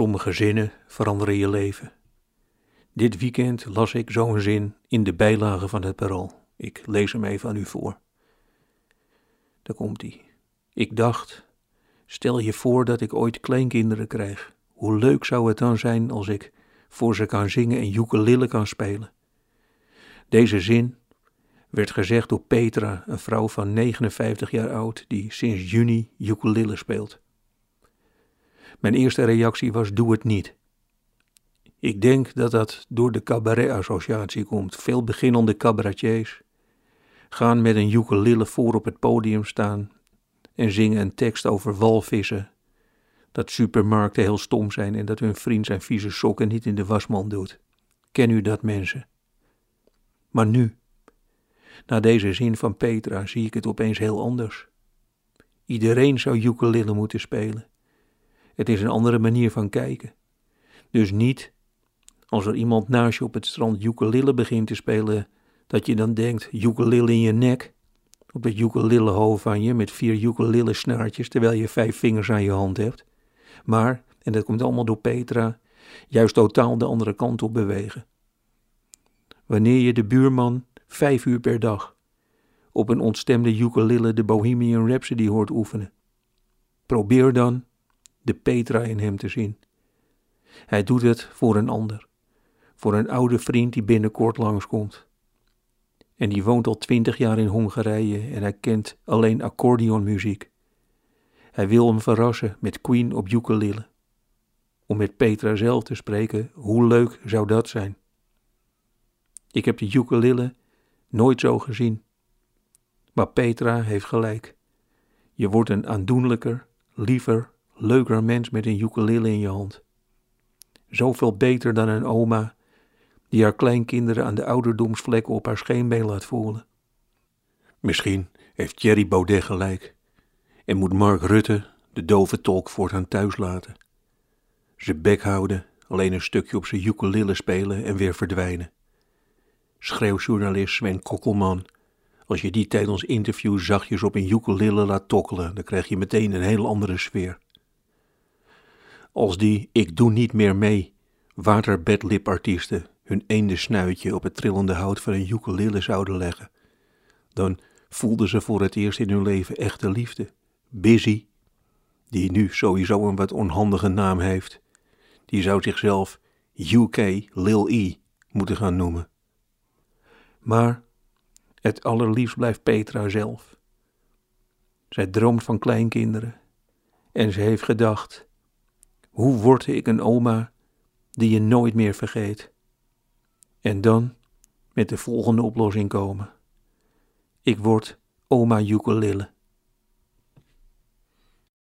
Sommige zinnen veranderen je leven. Dit weekend las ik zo'n zin in de bijlage van het Parool. Ik lees hem even aan u voor. Daar komt hij. Ik dacht, stel je voor dat ik ooit kleinkinderen krijg. Hoe leuk zou het dan zijn als ik voor ze kan zingen en ukulele kan spelen. Deze zin werd gezegd door Petra, een vrouw van 59 jaar oud die sinds juni ukulele speelt. Mijn eerste reactie was doe het niet. Ik denk dat dat door de cabaret-associatie komt. Veel beginnende cabaretiers gaan met een ukulele voor op het podium staan en zingen een tekst over walvissen. Dat supermarkten heel stom zijn en dat hun vriend zijn vieze sokken niet in de wasman doet. Ken u dat mensen? Maar nu, na deze zin van Petra, zie ik het opeens heel anders. Iedereen zou ukulele moeten spelen. Het is een andere manier van kijken. Dus niet als er iemand naast je op het strand ukulele begint te spelen, dat je dan denkt, ukulele in je nek, op het ukulele hoofd van je met vier ukulele snaartjes, terwijl je vijf vingers aan je hand hebt. Maar, en dat komt allemaal door Petra, juist totaal de andere kant op bewegen. Wanneer je de buurman vijf uur per dag op een ontstemde ukulele de Bohemian Rhapsody hoort oefenen. Probeer dan de Petra in hem te zien. Hij doet het voor een ander, voor een oude vriend die binnenkort langskomt. En die woont al twintig jaar in Hongarije en hij kent alleen accordeonmuziek. Hij wil hem verrassen met Queen op ukulele. Om met Petra zelf te spreken, hoe leuk zou dat zijn? Ik heb de ukulele nooit zo gezien. Maar Petra heeft gelijk. Je wordt een aandoenlijker, liever, leuker mens met een ukulele in je hand. Zoveel beter dan een oma die haar kleinkinderen aan de ouderdomsvlekken op haar scheenbeen laat voelen. Misschien heeft Thierry Baudet gelijk en moet Mark Rutte de dove tolk voortaan thuis laten. Ze bek houden, alleen een stukje op zijn ukulele spelen en weer verdwijnen. Schreeuwjournalist Sven Kokkelman, als je die tijdens interview zachtjes op een ukulele laat tokkelen, dan krijg je meteen een heel andere sfeer. Als die ik doe niet meer mee waterbedlipartiesten hun eende snuitje op het trillende hout van een ukulele zouden leggen, dan voelden ze voor het eerst in hun leven echte liefde. Busy, die nu sowieso een wat onhandige naam heeft, die zou zichzelf UK Lil E moeten gaan noemen. Maar het allerliefst blijft Petra zelf. Zij droomt van kleinkinderen en ze heeft gedacht: hoe word ik een oma die je nooit meer vergeet? En dan met de volgende oplossing komen: ik word oma ukulele.